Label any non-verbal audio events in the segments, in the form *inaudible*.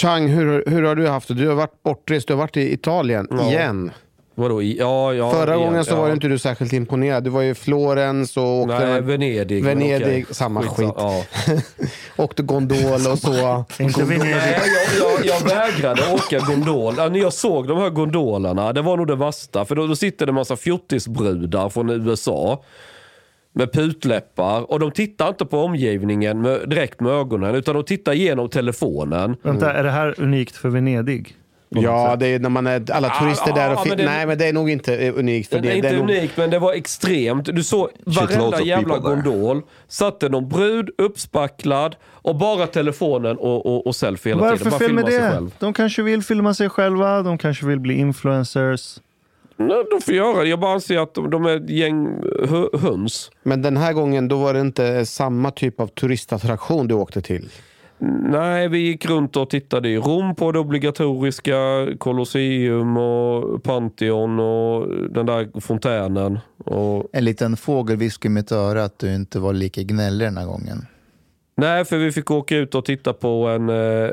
Chang, hur, hur har du haft det? Du har varit bortrest, du har varit i Italien Ja. igen. Vadå? Ja, ja, Förra igen, gången så ja. var ju inte du särskilt imponerad. Du var ju i Florens och åkte, Nej, Venedig. Venedig, okej. samma Skitsa- skit. Ja. *laughs* åkte gondol och så. Inte Nej, Venedig. jag, jag, jag vägrade åka gondol. Ja, När jag såg de här gondolerna, det var nog det värsta. För då, då sitter det en massa fjortisbrudar från USA. Med putläppar. Och de tittar inte på omgivningen med, direkt med ögonen. Utan de tittar igenom telefonen. Vänta, är det här unikt för Venedig? Ja, sätt? det är när man är alla turister ja, där. Och fi- men det- Nej, men det är nog inte eh, unikt. För Det det, är inte det är nog- unikt, men det var extremt. Du såg varenda jävla gondol. Satt det någon brud uppspacklad och bara telefonen och, och, och selfie hela Varför tiden. Filma filma sig det? själv. De kanske vill filma sig själva, de kanske vill bli influencers. Nej, de får göra det. Jag bara anser att de, de är ett gäng hö- höns. Men den här gången då var det inte samma typ av turistattraktion du åkte till. Nej, vi gick runt och tittade i Rom på det obligatoriska Colosseum och Pantheon och den där fontänen. Och, En liten fågelvisk i mitt öra att du inte var lika gnällig den här gången. nej, för vi fick åka ut och titta på en, eh,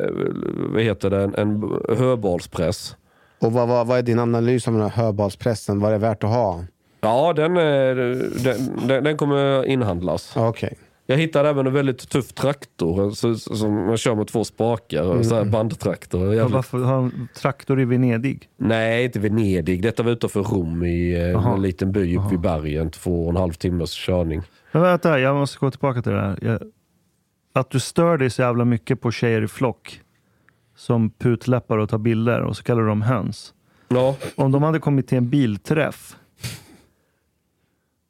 vad heter det, en, en höbalspress. Och vad, vad, vad är din analys av den här höbalspressen? Vad är det värt att ha? Ja, den, är, den, den, den kommer inhandlas. Ja, Okej. Jag hittade även en väldigt tuff traktor så, som man kör med två spakar. Så här bandtraktor. Jävligt. varför har de traktor i Venedig? Nej, inte Venedig. Detta var utanför Rom i eh, Jaha. en liten by uppe vid bergen. Två och en halv timmes körning. Men vänta, jag måste gå tillbaka till det här. Jag, att du stör dig så jävla mycket på tjejer i flock som putläppar och tar bilder och så kallar dem höns. Ja. Om de hade kommit till en bilträff,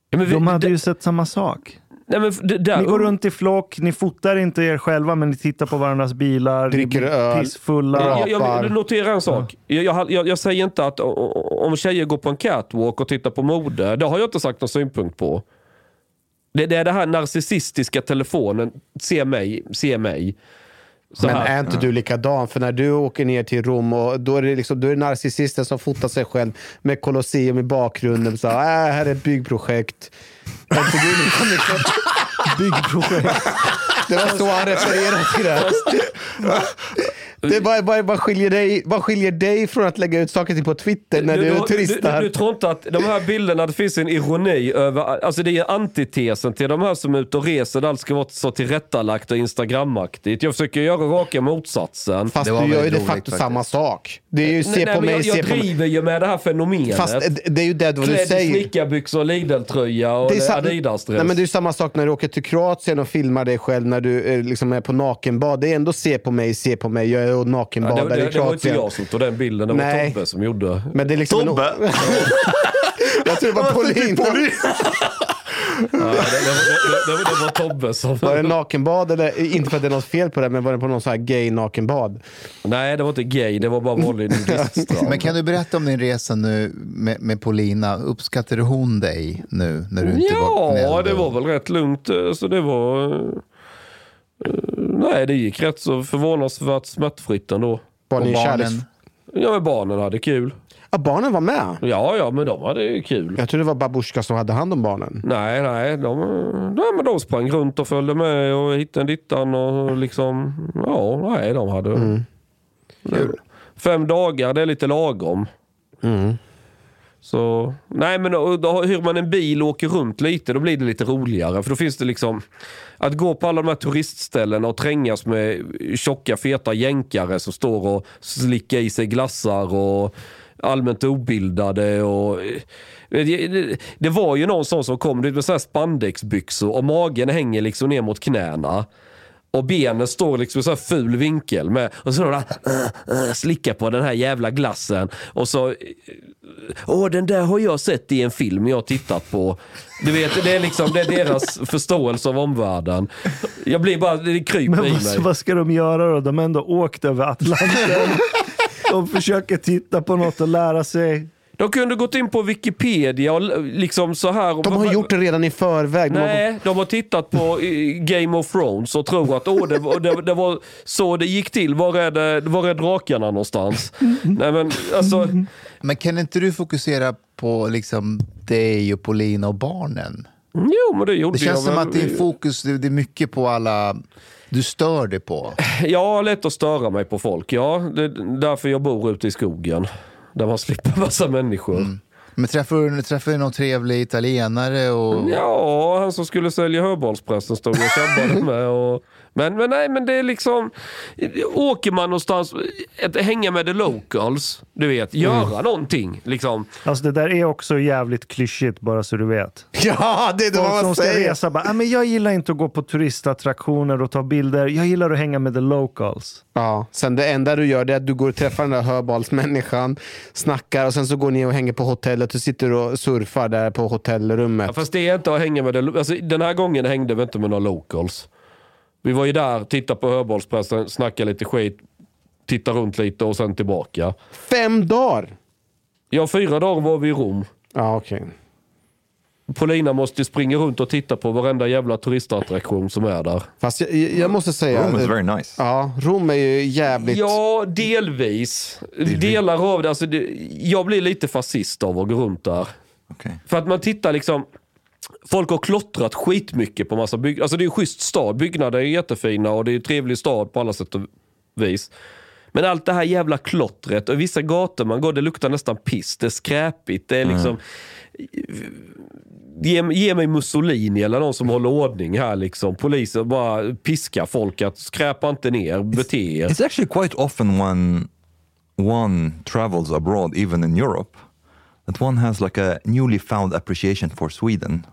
Ja, men vi, de hade det- ju sett samma sak. nej, men det, där, Ni går runt i flock, ni fotar inte er själva men ni tittar på varandras bilar, Dricker ni blir öl. pissfulla. jag, jag, rapar. jag noterar en sak. Jag, jag, jag, jag säger inte att om tjejer går på en catwalk och tittar på mode, det har jag inte sagt någon synpunkt på. Det, det är det här narcissistiska telefonen, se mig, se mig. Så Men här. är inte du likadan? För när du åker ner till Rom, och då är det, liksom, då är det narcissisten som fotar sig själv med Colosseum i bakgrunden. Så, äh, här är ett byggprojekt. Mycket? Byggprojekt. Det var så han refererade till det. Det bara, bara, bara, skiljer dig, bara skiljer dig från att lägga ut saker till på Twitter när du, är du, du, turistar. du tror inte att de här bilderna, det finns en ironi över, alltså det är antitesen till de här som är ute och reser, där allt ska vara så tillrättalagt och instagramaktigt. Jag försöker göra raka motsatsen. Fast Det var du gör ju de roligt facto faktiskt. samma sak. Det är ju se Nej, på men mig, jag, se jag på mig. driver ju med det här fenomenet. Fast det- är ju det vad du Klädd i säger. snickarbyxor, Lidl-tröja och Det är sa- Adidas-dress. Nej, men det är ju samma sak när du åker till Kroatien och filmar dig själv när du eh, liksom är på nakenbad. Det är ändå se på mig, se på mig. Jag är och ja, det, nakenbadar det, i det var inte Kroatien. jag som tog den bilden, det var Nej. Tobbe som gjorde. Men det är liksom Tobbe? En... *laughs* jag tror det var Paulina. *laughs* det, det, det, det, det var Tobbe som... Var det nakenbad? Eller, inte för att det är något fel på det, men var det på någon sån här gay nakenbad? Nej, det var inte gay. Det var bara vanlig nudiststrand. Men kan du berätta om din resa nu med, med Paulina? Uppskattade hon dig nu när du inte var Ja, knälld? det var väl rätt lugnt. Så det var... Nej, det gick rätt så förvånansvärt smärtfritt ändå. Var ni barnen? Ja, men barnen hade kul. Ja, barnen var med? Ja, ja, men de hade kul. Jag tror det var babushka som hade hand om barnen. Nej, nej, de, nej, men de sprang runt och följde med och hittade dittan och liksom, ja, nej, de hade... Mm. Fem dagar, det är lite lagom. Mm. Så, nej men då, då hyr man en bil och åker runt lite, då blir det lite roligare. För då finns det liksom, att gå på alla de här turistställena och trängas med tjocka feta jänkare som står och slickar i sig glassar och allmänt obildade och... Eh, det, det, var ju någon sån som kom med så här spandexbyxor och magen hänger liksom ner mot knäna. Och benen står liksom i så här ful vinkel med, och så där, uh, uh, slickar på den här jävla glassen. Och så, uh, åh den där har jag sett i en film jag har tittat på. Du vet, det är liksom det är deras *laughs* förståelse av omvärlden. Jag blir bara, det kryper Men i vad, mig. vad ska de göra då? De har ändå åkt över Atlanten. *laughs* De försöker titta på något och lära sig. De kunde gått in på Wikipedia och liksom så här. De har gjort det redan i förväg. De har- Nej, de har tittat på Game of Thrones och tror att åh, det, var- det, det var så det gick till. Var är, det, var är drakarna någonstans? Nej, men alltså, Men kan inte du fokusera på liksom dig och Paulina och barnen? jo, men det gjorde Det känns jag som väl. att din fokus det det är mycket på alla du stör dig på. Jag har lätt att störa mig på folk. Ja, det är därför jag bor ute i skogen. Där man slipper *laughs* massa människor. Men träffar du, träffar du någon trevlig italienare? Och... Ja, han som skulle sälja höbollspressen stod jag och tjabbade *laughs* med. Och, men, men nej, men det är liksom... Åker man någonstans, ett, hänga med the locals, du vet, göra någonting. Liksom. Alltså det där är också jävligt klyschigt bara så du vet. *laughs* Ja, det är det Folk man som ska säger. resa bara, ah, men jag gillar inte att gå på turistattraktioner och ta bilder. Jag gillar att hänga med the locals. Ja, sen det enda du gör det är att du går och träffar den där hörbalsmänniskan, snackar och sen så går ni och hänger på hotellet och sitter och surfar där på hotellrummet. Ja, fast det är inte att hänga med the, alltså, Den här gången hängde vi inte med några locals. Vi var ju där, tittade på höbollspressen, snackade lite skit, tittade runt lite och sen tillbaka. Fem dagar! Ja, fyra dagar var vi i Rom. Ja, okej. Paulina måste ju springa runt och titta på varenda jävla turistattraktion som är där. Fast jag, jag måste säga... Rome is very nice. Ja, Rom är ju jävligt... Ja, delvis. Delar av det. Alltså, det. Jag blir lite fascist av att gå runt där. Okay. För att man tittar liksom... Folk har klottrat skitmycket på massa bygg... Alltså det är en schysst stad. Byggnader är jättefina och det är en trevlig stad på alla sätt och vis. Men allt det här jävla klottret och vissa gator man går, det luktar nästan piss. Det är skräpigt. Det är liksom... Ge, ge mig Mussolini eller någon som håller ordning här liksom. Polisen bara piskar folk att skräpa inte ner, bete er. It's actually quite often when one travels abroad, even in Europe, that one has like a newly found appreciation for Sweden.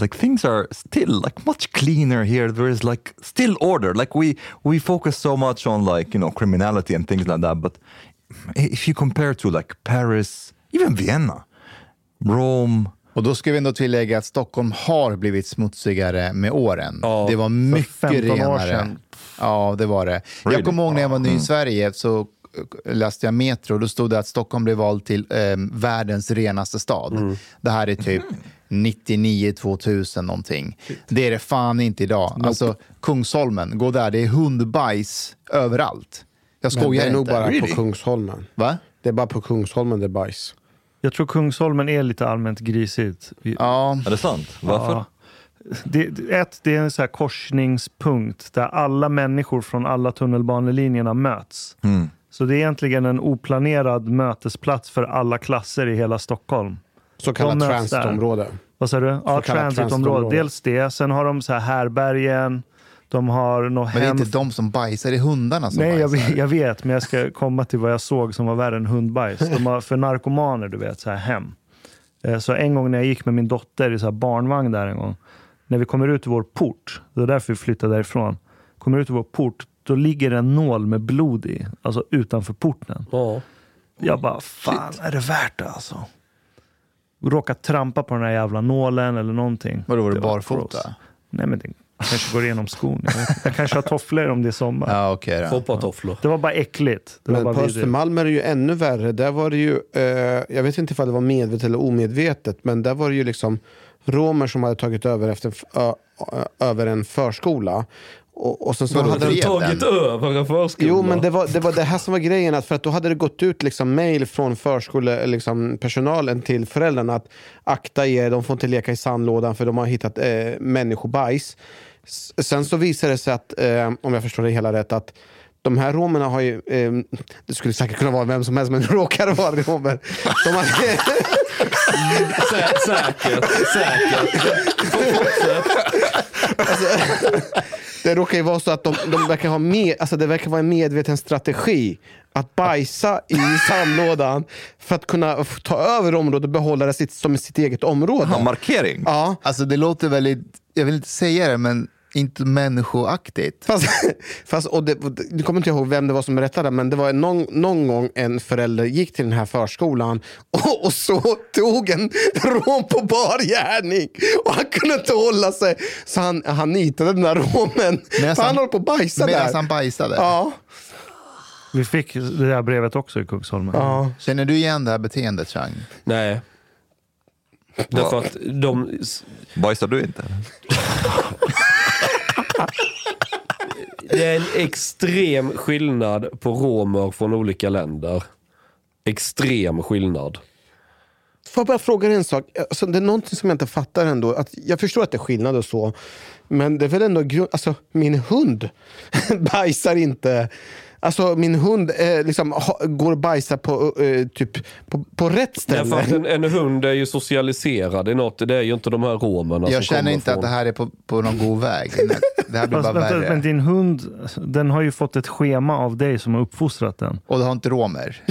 Like things are still like much cleaner here. There is like still order. Like we we focus so much on like you know criminality and things like that. But if you compare to like Paris, even Vienna, Rome, Och då ska vi ändå tillägga att Stockholm har blivit smutsigare med åren. Ja, det var mycket 15 år renare. Ja, det var det. Really? Jag kommer ihåg när jag var ny i Sverige så läste jag Metro. Då stod det att Stockholm blev vald till eh, världens renaste stad. Det här är typ 99 2000 någonting. Det är det fan inte idag. Alltså Kungsholmen, gå där, det är hundbajs överallt. Jag Men skojar det är nog inte. bara Really? på Kungsholmen. Va? Det är bara på Kungsholmen det är bajs. Jag tror Kungsholmen är lite allmänt grisigt. Ja, är det sant? Varför? Ja. Det, det- ett, det är en så här korsningspunkt där alla människor från alla tunnelbanelinjerna möts. Mm. Så det är egentligen en oplanerad mötesplats för alla klasser i hela Stockholm. Så kallat transitområde. Vad sa du? Ja, transitområde. Dels det. Sen har de så här härbergen. De har något men det är hem... inte de som bajsar, det är hundarna som Nej, jag, bajsar. vet- jag vet, men jag ska komma till vad jag såg som var värre än hundbajs. De har för narkomaner, du vet, så här hem. Eh, Så en gång när jag gick med min dotter i så här barnvagn där en gång. När vi kommer ut ur vår port, det var därför vi flyttade därifrån. Kommer ut ur vår port, då ligger en nål med blod i, alltså utanför porten. Ja. Jag bara, fan är det värt det alltså? råkat trampa på den här jävla nålen eller någonting. Vadå, var du Det barfota? Nej, men det kanske går igenom skon. Jag, jag kanske har tofflor om det är sommar. Ja, okej då. Foppatofflor. Det var bara äckligt. Det var Men bara på. Östermalm är det ju ännu värre. Där var det ju, eh, jag vet inte ifall det var medvetet eller omedvetet, men där var det ju liksom romer som hade tagit över, efter, ö, ö, över en förskola. Och, och så Vadå, hade de, Tagit den? över en förskola. Jo, men det var, det var det här som var grejen. Att för att då hade det gått ut liksom mail från förskolepersonalen liksom, personalen till föräldrarna att akta er, de får inte leka i sandlådan för de har hittat eh, människobajs. S- Sen så visade det sig att, eh, om jag förstår det hela rätt, att de här romerna har ju, eh, det skulle säkert kunna vara vem som helst, men *laughs* råkar vara romer. De hade, Sä, *laughs* säkert, säkert. det råkar ju vara så att de, de verkar ha med, alltså det verkar vara en medveten strategi att bajsa i sandlådan för att kunna ta över området och behålla det sitt, som sitt eget område. Ha, markering. Ja, Alltså det låter väldigt, jag vill inte säga det, men inte människoaktigt. fast, fast och det, du kommer inte ihåg vem det var som berättade, men det var någon, någon gång en förälder gick till den här förskolan och, och så tog en rom på bar gärning och han kunde inte hålla sig så han, han nitade den där romen. Medan han han- höll på att bajsa Medan där. han bajsade. Ja, Vi fick det där brevet också i Kungsholmen. ja. Känner du igen det här beteendet, Chang? Nej. Därför att de... Bajsar du inte? *laughs* Det är en extrem skillnad på romer från olika länder. Extrem skillnad. Får jag bara fråga dig en sak? Alltså, det är någonting som jag inte fattar ändå. Att jag förstår att det är skillnad och så. Men det är väl ändå grund... Alltså, min hund *laughs* bajsar inte. Alltså min hund eh, liksom, ha, går och bajsar på, eh, typ, på, på rätt ställe. Att en, en hund är ju socialiserad i något. Det är ju inte de här romerna Jag som känner inte från... att det här är på, på någon god väg. Det här blir *laughs* Fast bara vänta, värre. men din hund, den har ju fått ett schema av dig som har uppfostrat den. Och det har inte romer.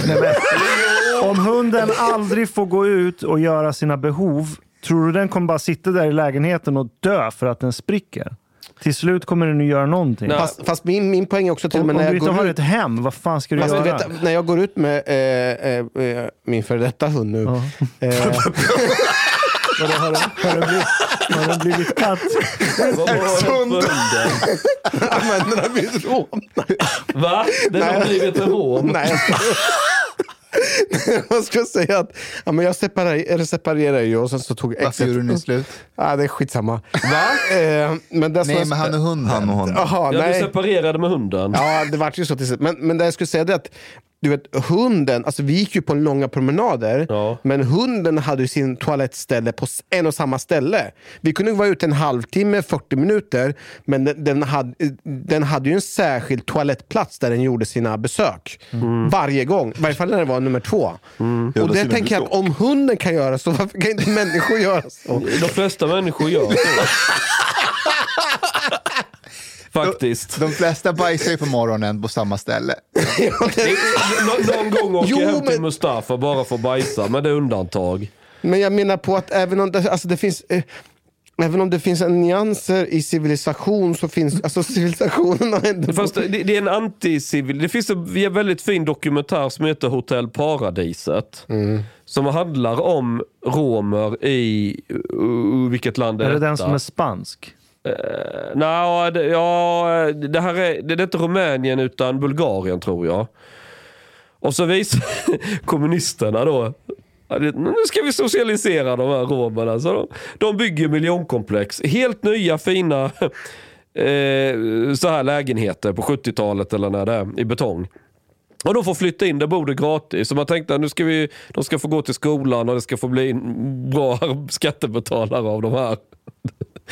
Om hunden aldrig får gå ut och göra sina behov, tror du den kommer bara sitta där i lägenheten och dö för att den spricker? Till slut kommer den att göra någonting. Nej. Fast, fast min, min poäng är också till och Om, med om när du jag inte har går ett ut... hem, vad fan ska du Fast du göra? vet, när jag går ut med eh, eh, eh, min före detta hund nu. Ja. Eh, *laughs* Vadå, har, den, har, den blivit, har den blivit katt? Vad var det för hunden? men den har blivit rom. Va? Den har blivit en? Nej, *laughs* Jag skulle säga att ja, men jag separerar, eller separerar ju och sen så tog Varför gjorde ni slut? *laughs* Ja, det är skitsamma. Va? Eh, men det Nej, men han och hunden. Han och hon. Jaha, Ja, du nej. separerade med hunden. Ja, det vart ju så till slut. Men, men det jag skulle säga det är att du vet, hunden, alltså vi gick ju på långa promenader, Ja. men hunden hade sin toalettställe på en och samma ställe. Vi kunde vara ute en halvtimme, 40 minuter, men den, den, hade, den hade ju en särskild toalettplats där den gjorde sina besök. Varje gång, i varje fall när det var nummer två. Ja, och det tänker jag att om hunden kan göra så, varför kan inte människor göra så? De flesta människor gör så. *laughs* Faktiskt. De flesta bajsar ju på morgonen på samma ställe. *laughs* Nå- någon gång åker Jo, jag hem till men- Mustafa bara för att bajsa, men det är undantag. Men jag menar på att även om det, alltså det finns... Eh, Även om det finns en nyanser i civilisation så finns alltså civilisationen har ändå... Fast det, det är en anticivil... Det finns en väldigt fin dokumentär som heter Hotell Paradiset. Som handlar om romer i... Uh, vilket land är, Är det detta? den som är spansk? Uh, Nej, det, ja, det här är, det är inte Rumänien utan Bulgarien tror jag. Och så visar *laughs* kommunisterna då, nu ska vi socialisera de här romerna. Så de, de bygger miljonkomplex, helt nya fina *laughs* eh, så här lägenheter på 70-talet eller när det är, i betong. Och de får flytta in, där bor det gratis. Så man tänkte att nu ska vi, de ska få gå till skolan och det ska få bli en bra *laughs* skattebetalare av de här.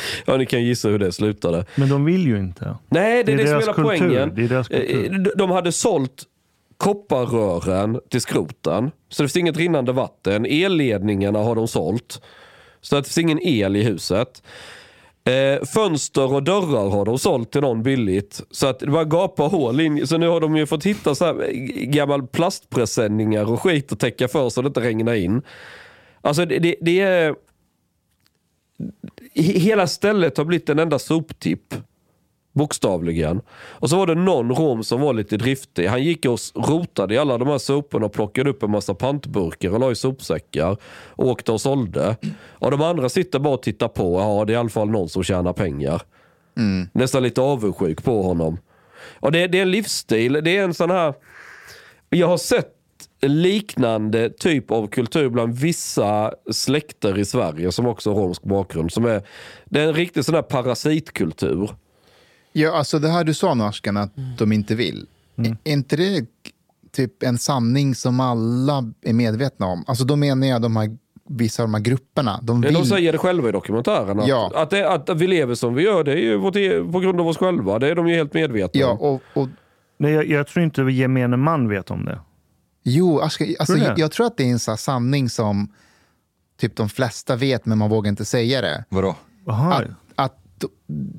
*laughs* Ja, ni kan gissa hur det slutade. Men de vill ju inte. Nej, det är det, som är hela kultur. poängen. Det är deras kultur. Eh, de- De hade sålt kopparrören till skroten. Så det finns inget rinnande vatten. Elledningarna har de sålt. Så det finns ingen el i huset. Eh, fönster och dörrar har de sålt till någon billigt. Så att det bara gapar hål in. Så nu har de ju fått hitta så här eh, gammal plastpresenningar och skit att täcka för så det inte regnar in. Alltså det, det, det är... He- Hela stället har blivit en enda soptipp. Bokstavligen. Och så var det någon rom som var lite driftig. Han gick och rotade i alla de här soporna och plockade upp en massa pantburkar och la i sopsäckar. Och åkte och sålde. Och de andra sitter bara och tittar på. Ja, det är i alla fall någon som tjänar pengar. Nästan lite avundsjuk på honom. Och det, det är en livsstil. Det är en sån här... Jag har sett liknande typ av kultur bland vissa släkter i Sverige som också har romsk bakgrund. Som är, det är en riktig sån här parasitkultur. Ja, alltså det här du sa nu, Ashkan, att de inte vill. Mm. Är inte det typ en sanning som alla är medvetna om? Alltså då menar jag de här, vissa av de här grupperna. De vill... De säger det själva i dokumentären. Att, Ja. att, det, att vi lever som vi gör, det är ju vårt, e- på grund av oss själva. Det är de ju helt medvetna Ja, om. och, och Nej, jag, jag tror inte gemene man vet om det. Jo, alltså, Tror du jag, tror att det är en sån sanning som typ de flesta vet, men man vågar inte säga det. Vadå? Att, att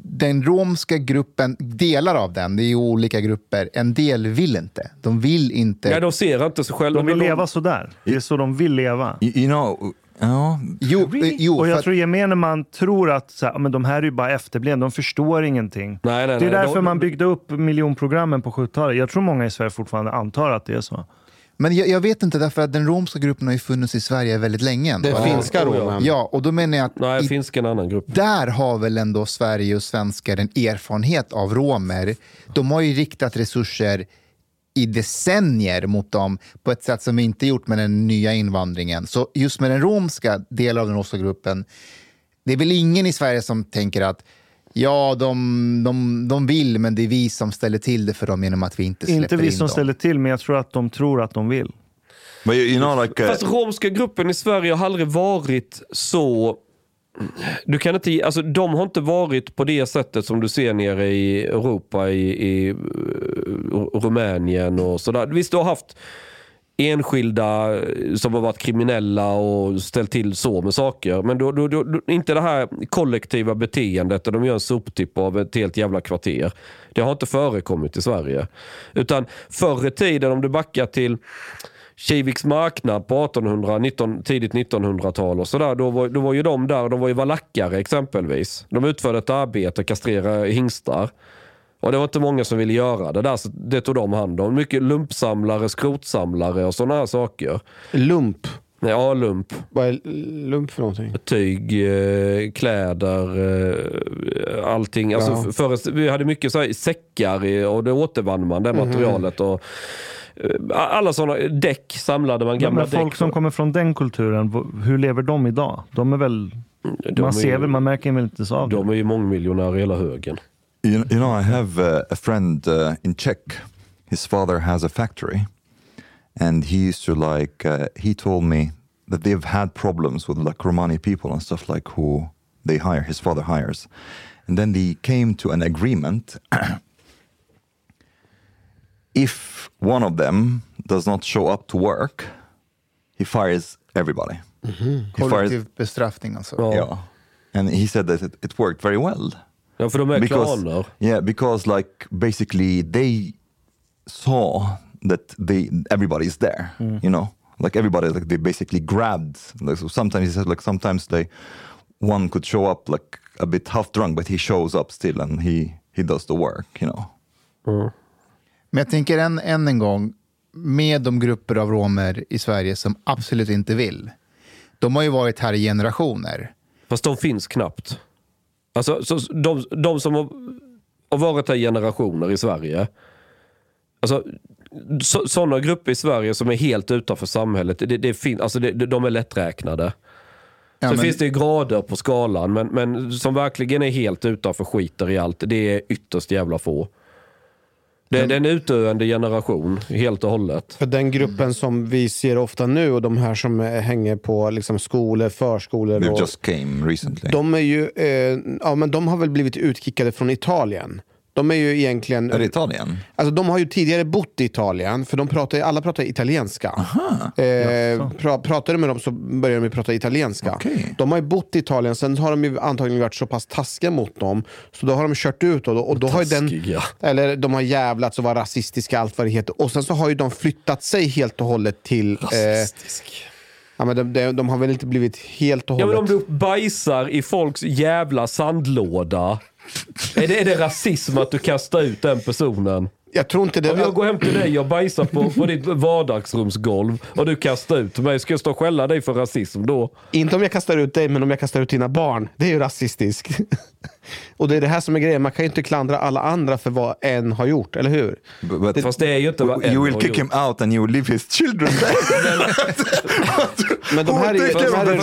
den romska gruppen, delar av den, det är ju olika grupper, en del vill inte. De vill inte. Nej, de ser inte sig själva. De vill men leva sådär. Det är så de vill leva. You, you know, ja, Jo, eh, jo Och för jag att- tror gemene man tror att så här, men de här är ju bara efterblivna, de förstår ingenting. Nej, nej, det är nej. därför De- man byggde upp miljonprogrammen på 70-talet. Jag tror många i Sverige fortfarande antar att det är så. Men jag, jag vet inte, därför att den romska gruppen har ju funnits i Sverige väldigt länge. ändå. Den finska ja. romen. Ja, och då menar jag att Nej, i, finns en annan grupp. där har väl ändå Sverige och svenskar en erfarenhet av romer. De har ju riktat resurser i decennier mot dem på ett sätt som vi inte gjort med den nya invandringen. Så just med den romska delen av den romska gruppen, det är väl ingen i Sverige som tänker att ja, de, de, de vill, men det är vi som ställer till det för dem genom att vi inte släpper Inte vi in som dem. ställer till, men jag tror att de tror att de vill. but you, know, like uh, Fast romska gruppen i Sverige har aldrig varit så... Du kan inte, alltså, de har inte varit på det sättet som du ser nere i Europa, i, i uh, Rumänien och sådär. Visst, du har haft enskilda som har varit kriminella och ställt till så med saker. Men då, då, då, inte det här kollektiva beteendet där de gör en soptipp av ett helt jävla kvarter. Det har inte förekommit i Sverige. Utan förr i tiden, om du backar till Kiviks marknad på 1800, 19, tidigt 1900-tal och sådär. Då var, då var ju de där, de var ju valackare exempelvis. De utförde ett arbete, kastrera hingstar. Och det var inte många som ville göra det där, så det tog de hand om. Mycket lumpsamlare, skrotsamlare och sådana här saker. Lump. Ja, lump. Vad är lump för någonting? Tyg, eh, kläder, eh, allting. Alltså, Ja. f- förr, vi hade mycket så här, säckar och det återvann man, det materialet. Och, eh, alla sådana däck samlade man, gamla Men folk däck. som kommer från den kulturen, hur lever de idag? De är väl... De man är ser ju- väl, man märker väl inte så av det. De är ju mångmiljonärer hela högen. You, you know, I have uh, a friend uh, in Czech. His father has a factory, and he used to like. Uh, he told me that they've had problems with like Romani people and stuff like who they hire. His father hires, and then they came to an agreement. *clears throat* if one of them does not show up to work, he fires everybody. He fires, Kollektiv bestraffning alltså. Ja. yeah, and he said that it, it worked very well. Ja, för de är klaner. yeah because like basically they saw that they everybody is there you know like everybody like they basically grabbed like so sometimes he said like sometimes they one could show up like a bit half drunk but he shows up still and he he does the work you know Men jag tänker än, än en gång, med de grupper av romer i Sverige som absolut inte vill. De har ju varit här i generationer. Fast de finns knappt. Alltså, så, de, de som har, har varit här i generationer i Sverige. Alltså, så, sådana grupper i Sverige som är helt utanför samhället, det, det fin, alltså det, de är lätträknade. Ja, Sen men- finns det ju grader på skalan, men, men som verkligen är helt utanför skiter i allt, det är ytterst jävla få. Det, det är en utdöende generation, helt och hållet. För den gruppen som vi ser ofta nu och de här som hänger på liksom, skolor, förskolor. they Och, just came recently de, är ju, eh, ja, men de har väl blivit utkickade från Italien. De är ju egentligen... är det Italien Alltså, de har ju tidigare bott i Italien, för de pratar, alla pratar italienska. Eh, pra, pratar du med dem så börjar de ju prata italienska. Okej. De har ju bott i Italien, sen har de ju antagligen varit så pass taskiga mot dem, så då har de kört ut och då, och då har ju den. Eller de har jävlats och var rasistiska, allt vad det heter. Och sen så har ju de flyttat sig helt och hållet till... Eh, Rasistisk. ja, men de, de, de har väl inte blivit helt och Ja, hållet... men om du bajsar i folks jävla sandlåda. Är det, är det rasism att du kastar ut den personen? Jag tror inte det... Om jag går hem till dig och bajsar på, på ditt vardagsrumsgolv och du kastar ut mig, ska jag stå och skälla dig för rasism då? Inte om jag kastar ut dig, men om jag kastar ut dina barn. Det är ju rasistiskt. *laughs* och det är det här som är grejen. Man kan ju inte klandra alla andra för vad en har gjort, eller hur? But, but Fast det är ju inte vad en you will har kick gjort. him out and you will leave his children. *laughs* Men de här är, de här är.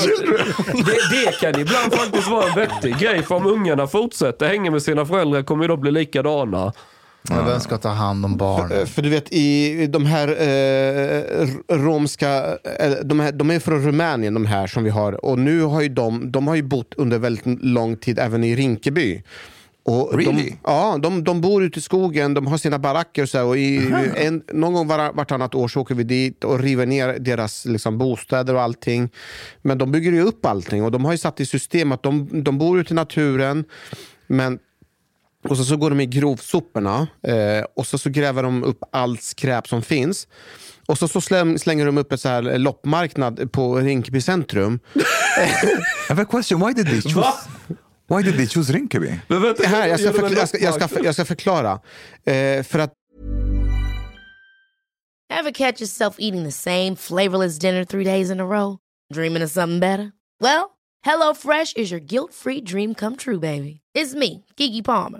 Det, det kan ibland faktiskt vara en vettig grej, för om ungarna fortsätter hänga med sina föräldrar kommer ju de bli likadana. Men vem ska ta hand om barnen? Eh, För du vet, i de här eh, romska, eh, de, här, de är från Rumänien de här som vi har. Och nu har ju de, de har ju bott under väldigt lång tid även i Rinkeby. Och Really? de, ja, de, de bor ute i skogen, de har sina baracker och så här, och i, en, någon gång var, vartannat år så åker vi dit och river ner deras liksom, bostäder och allting. Men de bygger ju upp allting och de har ju satt i system att de, de bor ute i naturen men och så, så går de i grovsoporna eh, och så, så gräver de upp allt skräp som finns. Och så, så släng, slänger de upp ett så här loppmarknad på Rinkeby centrum. I have a question. Why did they choose? Va? Why did they choose Rinkeby? Men vänta, Här, jag, ska en förkla- jag, ska, jag, ska, jag ska förklara. Eh, för att Ever catch yourself eating the same flavorless dinner three days in a row? Dreaming of something better? Well, HelloFresh is your guilt free dream come true, baby. It's me, Gigi Palmer.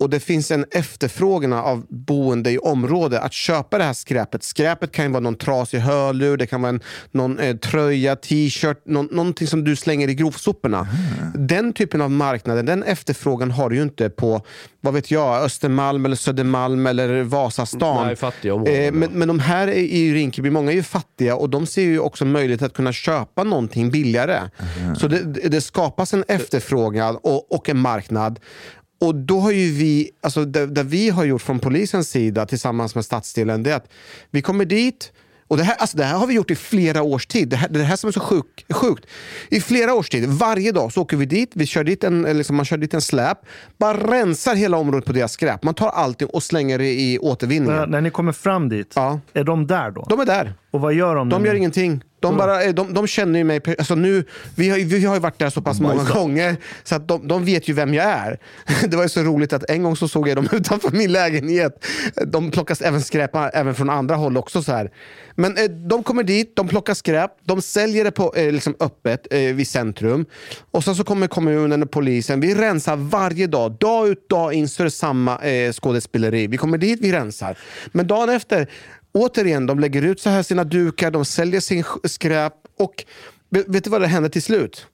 och det finns en efterfrågan av boende i området att köpa det här skräpet. Skräpet kan ju vara någon trasig hörlur, det kan vara en, någon eh, tröja, t-shirt, någon, någonting som du slänger i grovsoporna. Den typen av marknader, den efterfrågan har du ju inte på vad vet jag, Östermalm eller Södermalm eller Vasastan. Nej, fattiga områden, Eh, men, men de här är- i Rinkeby, många är ju fattiga och de ser ju också möjlighet att kunna köpa någonting billigare. Så det, det det skapas en efterfrågan och, och en marknad. Och då har ju vi, alltså det, det vi har gjort från polisens sida tillsammans med stadsdelen, det är att vi kommer dit och det här, alltså det här har vi gjort i flera års tid. Det här, det här som är så sjuk, sjukt. I flera års tid, varje dag så åker vi dit, vi kör dit en, liksom, man kör dit en släp, bara rensar hela området på deras skräp. Man tar allting och slänger det i återvinningen. När, när ni kommer fram dit, Ja. är de där då? De är där. Och vad gör de? De gör ingenting. De, bara, eh, de, de känner ju mig. Alltså nu, vi, har, vi har ju varit där så pass många gånger så att de, de vet ju vem jag är. *laughs* Det var ju så roligt att en gång så såg jag dem *laughs* utanför min lägenhet. De plockas även skräp även från andra håll också. så här. Men eh, de kommer dit, de plockar skräp, de säljer det på, eh, liksom öppet eh, vid centrum. Och sen så kommer kommunen och polisen. Vi rensar varje dag, dag ut dag in så är det samma eh, skådespeleri. Vi kommer dit, vi rensar. Men dagen efter Återigen, de lägger ut så här sina dukar, de säljer sin sk- skräp och vet, du vad det händer till slut?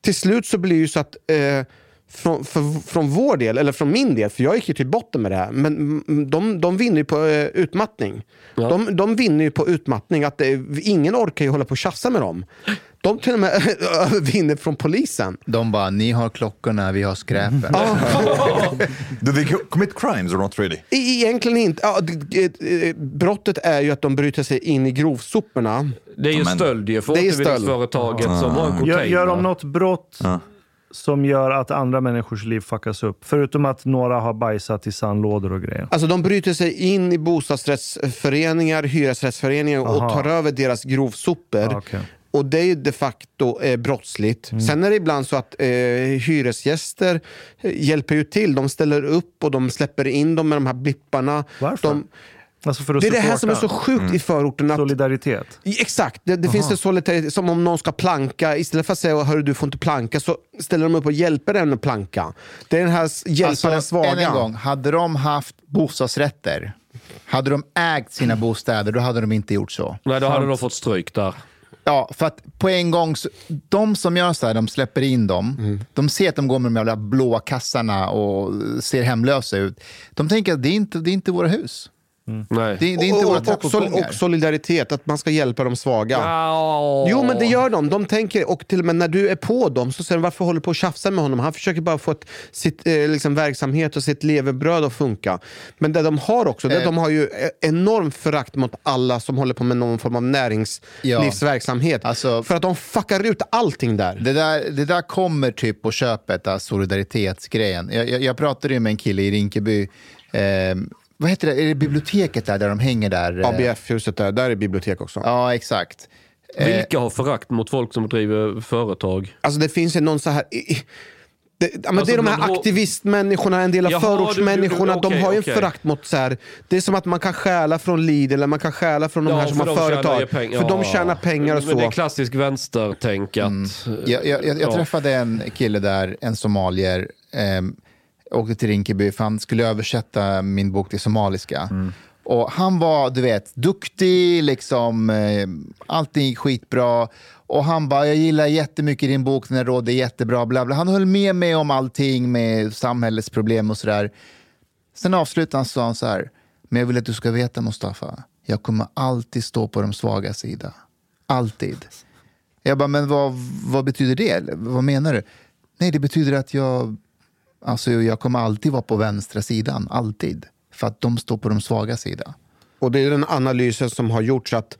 Till slut så blir det ju så att eh, från, för, från vår del, eller från min del, för jag gick ju till botten med det här, men de, de vinner ju på eh, utmattning. De, de vinner ju på utmattning, att eh, ingen orkar ju hålla på och tjafsa med dem. De till och med *laughs* vinner från polisen. De bara, ni har klockorna, vi har skräpen. *laughs* Do they co- commit crimes or not really? E- Egentligen inte. Ja, eh, brottet är ju att de bryter sig in i grovsoporna. Det är ju stöld ju för Det är stöld. återvinningsföretaget som har en Gör, container. gör de något brott som gör att andra människors liv fuckas upp? Förutom att några har bajsat i sandlådor och grejer. Alltså de bryter sig in i bostadsrättsföreningar, hyresrättsföreningar och Aha. tar över deras grovsopor. Ah, okej. Och det är ju de facto eh, brottsligt. Mm. Sen är det ibland så att eh, hyresgäster eh, hjälper ju till. De ställer upp och de släpper in dem med de här blipparna. Varför? De, Alltså för att det är det här som är så sjukt i förorten. Att, Solidaritet. Exakt, det, det finns en solidaritet. Som om någon ska planka, istället för att säga hörru du får inte planka så ställer de upp och hjälper den att planka. Det är den här hjälpa den Alltså, svaga. än en gång, hade de haft bostadsrätter Hade de ägt sina bostäder, då hade de inte gjort så. Nej, då hade de fått stryk där. Ja, för att på en gång, så, de som gör så här, de släpper in dem. De ser att de går med de jävla blåa kassarna och ser hemlösa ut. De tänker att det är inte, det är inte våra hus. Nej. Det, det är inte och, och, och, sol- och solidaritet, att man ska hjälpa de svaga. Ja. Jo men det gör de. De tänker, och till och med när du är på dem så säger de varför håller du på och tjafsar med honom? Han försöker bara få ett, sitt eh, liksom, verksamhet och sitt levebröd att funka. Men det de har också, det, Eh. de har ju e- enormt förakt mot alla som håller på med någon form av näringslivsverksamhet. Alltså- För att de fuckar ut allting där. Det där, det där kommer typ på köpet, solidaritetsgrejen. Jag, jag, jag pratade ju med en kille i Rinkeby. Eh, vad heter det? Är det biblioteket där, där de hänger där? Eh, ABF-huset där, där är bibliotek också. Ja, exakt. Vilka har förakt mot folk som driver företag? Alltså det finns ju någon så här... Det, men Alltså, det är de men här då- aktivistmänniskorna, en del av Jaha, förortsmänniskorna. du- du- du- de har ju en okej, okej. förakt mot så här. Det är som att man kan stjäla från Lidl eller man kan stjäla från de Ja, här som har de företag. För de Ja. tjänar pengar och Men Det är så. klassisk vänstertänk att... Jag, jag, jag, jag Ja. träffade en kille där, en somalier. Eh, åkte till Rinkeby för han skulle översätta min bok till somaliska. Och han var, du vet, duktig, liksom, eh, allting gick skitbra. Och han bara, jag gillar jättemycket din bok, den råd, är jättebra, bla bla. Han höll med mig om allting med samhällets problem och sådär. Sen avslutade han så sa han så här, men jag vill att du ska veta Mustafa, jag kommer alltid stå på de svaga sida. Alltid. Jag bara, men vad, vad betyder det? Vad menar du? Nej, det betyder att jag, alltså, jag kommer alltid vara på vänstra sidan. Alltid. För att de står på de svaga sida. Och det är den analysen som har gjorts att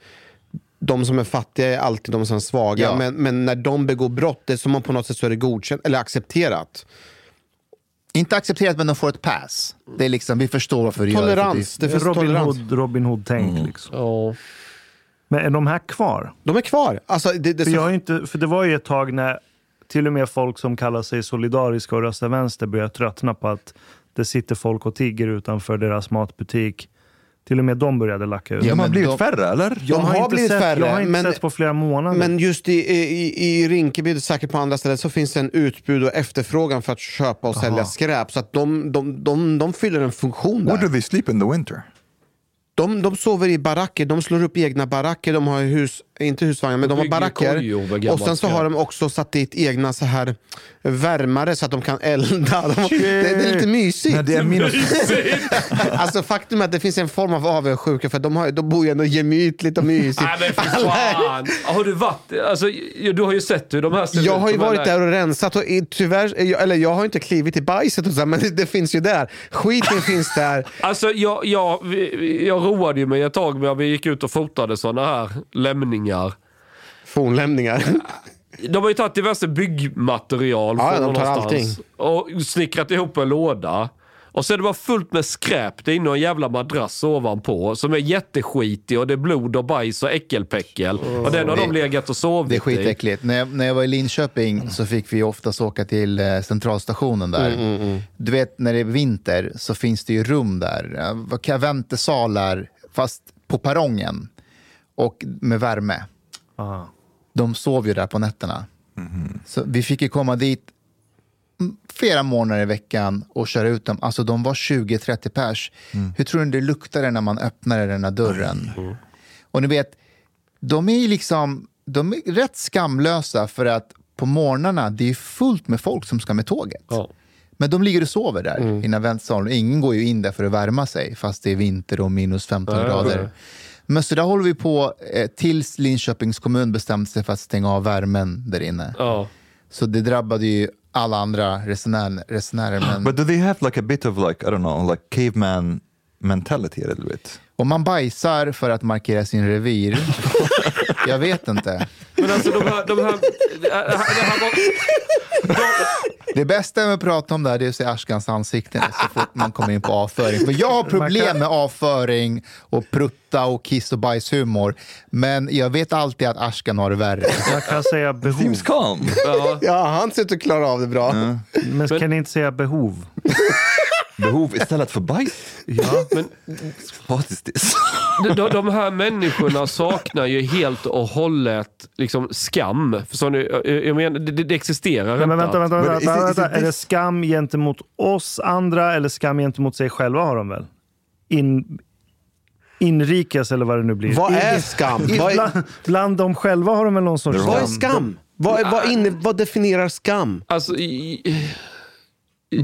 de som är fattiga är alltid de som är svaga. Ja. Men, men när de begår brott, det är som om på något sätt så är det godkänt eller accepterat. Inte accepterat, men de får ett pass. Det är liksom, vi förstår varför du gör det. Tolerans. Det finns Robin tolerans. Hood, Robin Hood-tänk. Liksom. Ja. Men är de här kvar? De är kvar. Alltså, det, det är För, så- jag inte, för det var ju ett tag när till och med folk som kallar sig solidariska och röstar vänster börjar tröttna på att det sitter folk och tigger utanför deras matbutik. Till och med de började lacka ut. Ja, de har blivit de- färre, eller? jag de har inte blivit sett, färre, Jag har inte men- sett på flera månader. Men just i, i, i Rinkeby, och säkert på andra ställen, så finns det en utbud och efterfrågan för att köpa och sälja skräp. Så att de, de, de, de fyller en funktion Where do där. they sleep in the winter? De, de sover i baracker, de slår upp egna baracker, de har hus, inte husvagnar, men de har baracker. Och sen så har de också satt dit egna så här värmare så att de kan elda. De, det, det är lite mysigt. Nej, det är minus... *laughs* Alltså faktum är att det finns en form av avundsjuka för de, har, de bor ju ändå gemytligt och mysigt. Nej men fy fan! Har du varit... Alltså, du har ju sett hur de här ser Jag har ju varit där och rensat och i- tyvärr, jag- eller jag har inte klivit i bajset och så, men det, det finns ju där. Skiten finns där. Alltså jag, jag, jag roade ju mig ett tag med att vi gick ut och fotade sådana här lämningar. Fornlämningar. *laughs* De har ju tagit diverse byggmaterial Ja, från de tar någonstans och snickrat ihop en låda. Och så är det bara fullt med skräp. Det är inne en jävla madrass ovanpå som är jätteskitig och det är blod och bajs och äckelpäckel. Och den har de legat och sovit Det är i. skitäckligt. När jag, när jag var i Linköping så fick vi oftast åka till eh, centralstationen där. Du vet, när det är vinter så finns det ju rum där. eh, Väntesalar, fast på perrongen. Och med värme. Ah. De sov ju där på nätterna. Så vi fick ju komma dit mm, flera månader i veckan och köra ut dem. Alltså de var 20-30 pers. Hur tror ni det luktade när man öppnade den här dörren? Och ni vet, de är ju liksom de är rätt skamlösa för att på morgnarna det är fullt med folk som ska med tåget. Ja. Men de ligger och sover där innan väntsalen. Ingen går ju in där för att värma sig fast det är vinter och minus 15 Nej, grader. nej. Men så där håller vi på eh, tills Linköpings kommun bestämde sig för att stänga av värmen där inne. Ja. Så det drabbade ju alla andra resenärer. resenärer men But do they have like a bit of like, I don't know, like caveman mentality a little bit? om man bajsar för att markera sin revir, *laughs* jag vet inte. Men alltså de här... De här, det här, var, Det bästa med att prata om det här det är att se Ashkans ansikte så fort man kommer in på avföring. För jag har problem med avföring och prutta och kiss och bajshumor. Men jag vet alltid att Ashkan har det värre. Jag kan säga behov. Seems calm. ja, Ja, han ser ut att klara av det bra. Men kan ni inte säga behov? Behov istället för bajs? Ja. men de, de- här människorna saknar ju helt och hållet liksom skam. Förstår ni? Jag- Jag menar, det, det existerar Nej, men inte. vänta, vänta, vänta, vänta. it Är det skam gentemot oss andra eller skam gentemot sig själva har de väl? In, inrikes eller vad det nu blir. Vad är skam? Bland, bland dem själva har de väl någon sorts vad är skam? Vad, är- vad, inne, vad definierar skam? Alltså, i,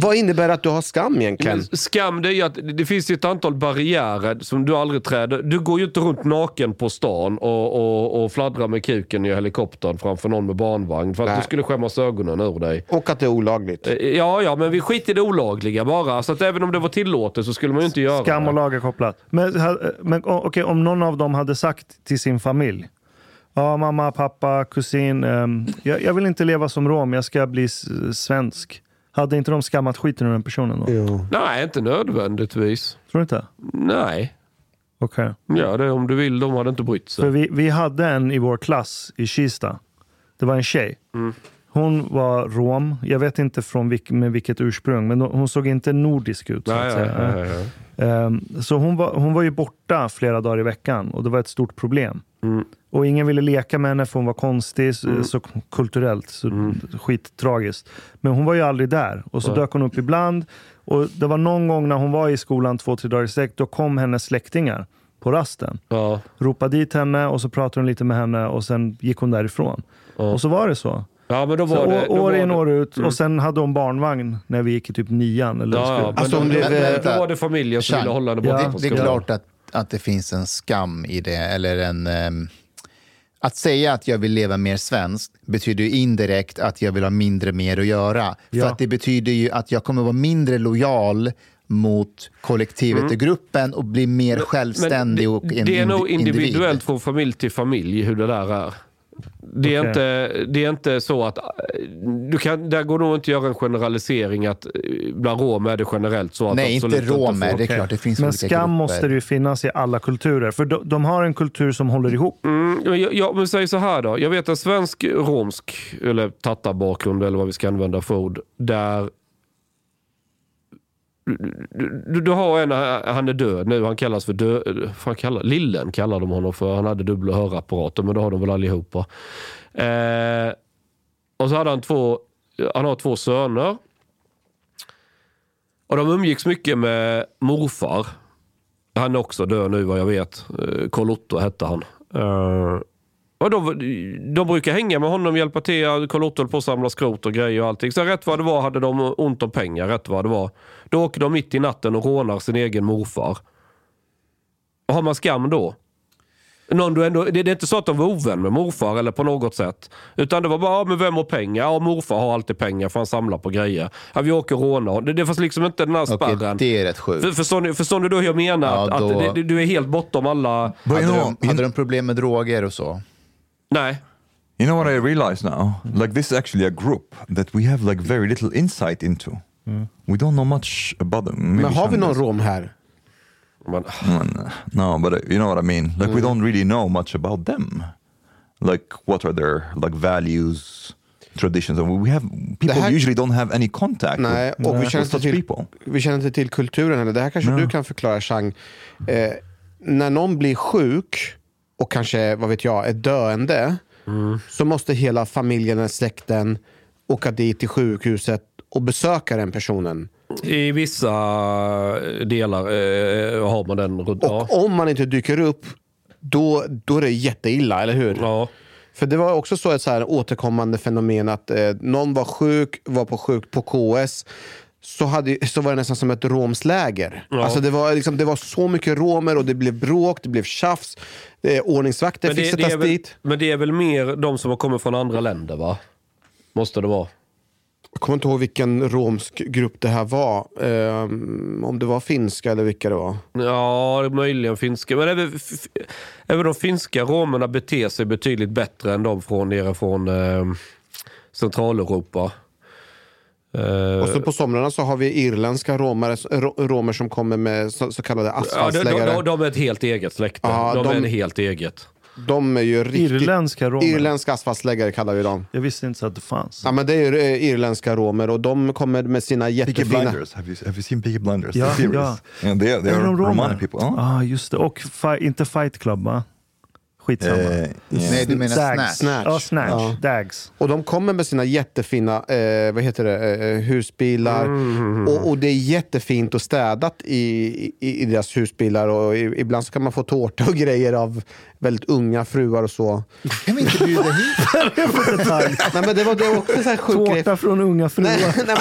Vad innebär att du har skam egentligen? Men skam det är ju att det finns ett antal barriärer som du aldrig träder. Du går ju inte runt naken på stan och, och, och fladdrar med kuken i helikoptern framför någon med barnvagn. För att Nej. du skulle skämmas ögonen ur dig. Och att det är olagligt. Eh, Ja, ja, men vi skiter i det olagliga bara. Så att även om det var tillåtet så skulle man ju inte göra Skam och det. lagar kopplat. Men, ha- men okej, om någon av dem hade sagt till sin familj. Ja, mamma, pappa, kusin. ehm, jag, jag vill inte leva som rom, jag ska bli svensk. Hade inte de skammat skiten ur den personen då? Jo. Nej, inte nödvändigtvis. Tror du inte? Nej. Okej. Ja, det är om du vill. De hade inte brytt För sig. vi, vi hade en i vår klass i Kista. Det var en tjej. Mm. Hon var rom. Jag vet inte från vilk, med vilket ursprung, men hon såg inte nordisk ut. Så, Nej, att nej, säga. nej, nej. Så hon var, hon var ju borta flera dagar i veckan och det var ett stort problem. Mm. Och ingen ville leka med henne för hon var konstig, så, så kulturellt, så Mm. skittragiskt. Men hon var ju aldrig där. Och så dök hon upp ibland. Och det var någon gång när hon var i skolan två, tre dagar i sträck, då kom hennes släktingar på rasten. Ja. Ropade dit henne och så pratade de lite med henne och sen gick hon därifrån. Och så var det så. ja, men då så var det... år, Då år var in det, år ut. Och sen hade hon barnvagn när vi gick i typ nian. Eller Ja, ja, Alltså, då, då, då var det familjen som ville hålla henne borta Ja. Det är klart att, att det finns en skam i det. Eller en, ehm, att säga att jag vill leva mer svenskt betyder ju indirekt att jag vill ha mindre mer att göra. För Ja. att det betyder ju att jag kommer vara mindre lojal mot kollektivet och gruppen och bli mer självständig Men och det, en det är nog indi- individ. individuellt från familj till familj hur det där är. Det är, Okej. inte, det är inte så att... Du kan, där går nog inte att göra en generalisering att eh, bland romer är det generellt så att Nej, inte får- Det är klart, det finns Men skam grupper. måste det ju finnas i alla kulturer. För de, de har en kultur som håller ihop. Mm, men jag, jag, men säg så här då. Jag vet en svensk romsk, eller tattarbakgrund eller vad vi ska använda för ord, där du, du, du har en, eh, han är död nu, han kallas för dö, fan kallar, Lillen kallar de honom för, han hade dubbla hörapparater men det har de väl allihopa. Eh, och så hade han två, han har två söner. Och de umgicks mycket med morfar. Han är också död nu vad jag vet. Eh, Karl Otto hette han. Eh, och de, de brukar hänga med honom, hjälpa till. Karl Otto höll på att samla skrot och grejer och allting. Så rätt vad det var hade de ont om pengar. Rätt vad det var. Då åker de mitt i natten och rånar sin egen morfar. Och har man skam då? Någon du ändå, det det är inte så att de var ovän med morfar eller på något sätt. Utan det var bara, ja, men vem har pengar? Ja, morfar har alltid pengar för han samlar på grejer. Ja, vi åker och rånar. Det, det fanns liksom inte den här Okej, spärren. det är rätt sjukt. För, förstår, ni, förstår ni då hur jag menar? Ja, att, då- att det, du är helt bortom alla... Hade, de, hade de problem med droger och så? Nej. you know what I realize now? Like this is actually a group that we have like very little insight into. We don't know much about them. Maybe Men har vi någon rom här? Men, Mm, No, but uh, you know what I mean. Like we don't really know much about them. Like what are their like values, traditions, and we have people här- usually don't have any contact Nej, with, och vi with känner, such till, people. vi känner inte till kulturen heller. Det här kanske du kan förklara, Chang. Eh, när någon blir sjuk och kanske, vad vet jag, är döende så måste hela familjen eller släkten åka dit till sjukhuset och besöka den personen. I vissa delar eh, har man den. Och Ja. om man inte dyker upp, då, då är det jätteilla, eller hur? ja. För det var också så ett så här återkommande fenomen att eh, någon var sjuk, var på sjuk på KS, så, hade, så var det nästan som ett romsläger. Alltså det, var liksom, det var så mycket romer och det blev bråk, det blev tjafs. Eh, ordningsvakter Men, fick det, det sättas dit. men det är väl mer de som har kommit från andra länder va? Måste det vara. Jag kommer inte ihåg vilken romsk grupp det här var. Ehm, om det var finska eller vilka det var. Ja, möjligen finska. Men även, även de finska romerna beter sig betydligt bättre än de från nere från eh, Centraleuropa. Eh, Och så på somrarna så har vi irländska romare, ro- romer som kommer med så, så kallade ja, de, asfaltsläggare. de, de, är ett helt eget släkte. Ja, de, de- är helt eget. De är ju riktigt... Irländska romer. Irländska asfaltsläggare kallar vi dem. Jag visste inte så att det fanns. Ja, men det är ju eh, irländska romer och de kommer med sina Peaky jättefina... Blinders. Have you have you seen Peaky Blinders? Ja, the series? ja. Yeah, they, they Är are de romer? Romani people. Ja, Huh? ah, just det. Och fi- inte Fight Club, va? Skitsamma. Yeah. Nej, du menar Dags. Snatch. Snatch. Ja, Snatch. Ja. Dags. Och de kommer med sina jättefina eh, vad heter det, eh, husbilar. Och, och det är jättefint och städat i, i, i deras husbilar. Och i, ibland så kan man få tårta och *laughs* grejer av väldigt unga fruar och så. Kan vi inte bjuda hit? *laughs* Nej, men det var det var också här sjuk grej. Tårta från unga fruar. Nej, *laughs* nej,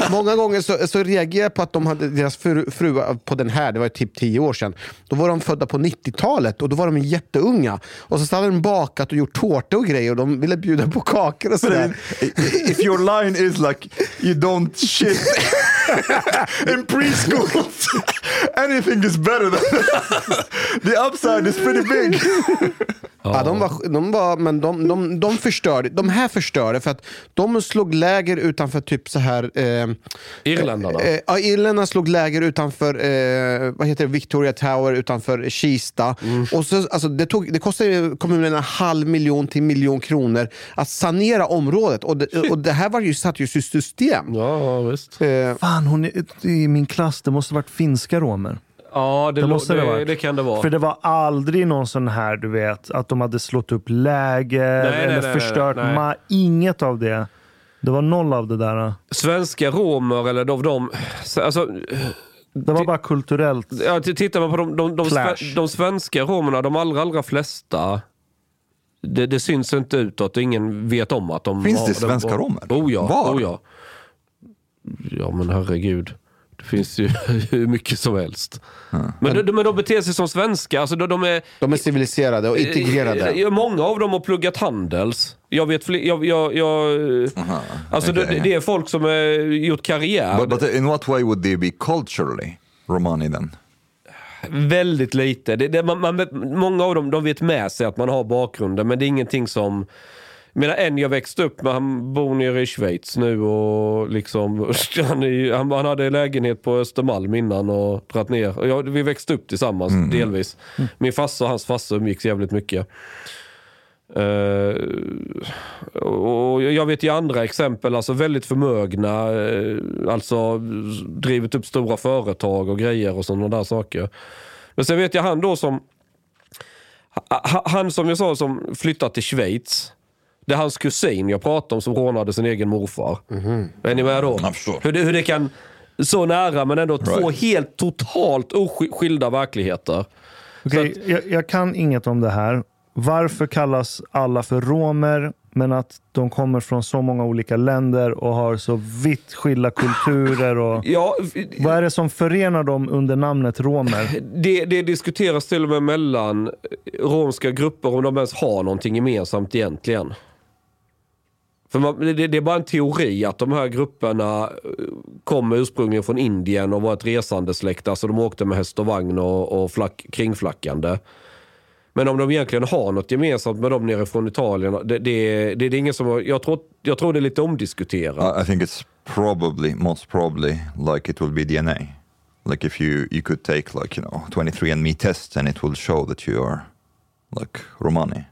men många gånger så, så reagerade jag på att de hade deras fru, fruar på den här, det var typ tio år sedan. Då var de födda på 90-talet och då var de jätteunga. Och så hade de bakat och gjort tårta och grejer och de ville bjuda på kakor och sådär. if your line is like you don't shit *laughs* *laughs* in preschool, *laughs* anything is better than the upside is pretty big. Ja, de var, de var, men de, de, de förstörde. De här förstörde för att de slog läger utanför typ så här... Eh, Irländarna. Eh, ja, Irländarna slog läger utanför eh, vad heter det, Victoria Tower utanför Kista. Och så, alltså, det, tog, det kostade kommunen en halv miljon till miljon kronor att sanera området. Och det, och det här var ju satt ju i system. Ja, visst. Eh, Fan, hon är, i min klass, det måste ha varit finska romer. Ja, det, Det måste det det, det kan det vara. För det var aldrig någon sån här, du vet, att de hade slått upp läger Nej, nej, eller nej, nej, förstört nej. ma- Inget av det. Det var noll av det där. Svenska romer eller de... de alltså, Det var bara kulturellt. ja, tittar man på de, de, de, de svenska romerna, de allra, allra flesta, det, det syns inte utåt och ingen vet om att de Finns har, det de- svenska oh, romer? Oh ja, Var? oh ja. Ja men herregud. Det finns ju *laughs* hur mycket som helst. Men, de, men de beter sig som svenska. Alltså de, de är, de är civiliserade och integrerade. Ja, Många av dem har pluggat Handels. Jag vet fler, jag, jag, jag, alltså okej. det, det är folk som har gjort karriär. But, but in what way would they be culturally Romani then? Väldigt lite. Det, det, man, man, många av dem de vet med sig att man har bakgrunden men det är ingenting som... Menar en jag växte upp med, han bor nere i Schweiz nu och liksom, *laughs* han, är, han, han hade lägenhet på Östermalm innan och dratt ner. Och jag, vi växte upp tillsammans delvis. Min farsa och hans farsa umgicks jävligt mycket. Eh, och jag vet ju andra exempel, alltså väldigt förmögna, eh, alltså drivit upp stora företag och grejer och sådana där saker. Men sen vet jag han då som, ha- han som jag sa som flyttat till Schweiz. Det är hans kusin jag pratar om som rånade sin egen morfar. Är ni med då? Jag förstår. Hur det, hur det kan, så nära men ändå två Right. helt totalt oskilda verkligheter. Okej, jag, jag kan inget om det här. Varför kallas alla för romer, men att de kommer från så många olika länder och har så vitt skilda kulturer? Och... Ja, Vad är det som förenar dem under namnet romer? Det, det diskuteras till och med mellan romska grupper om de ens har någonting gemensamt egentligen. För man, det, det är bara en teori att de här grupperna eh, kom ursprungligen från Indien och var ett resande släkt. Alltså de åkte med häst och vagn och, och flack, kringflackande. Men om de egentligen har något gemensamt med dem nere från Italien, det, det, det, det är ingen som jag, tror, jag tror det är lite omdiskuterat. I, I think it's probably, most probably, like it will be DNA. Like if you, you could take like, you know, 23andMe test and it will show that you are like Romani.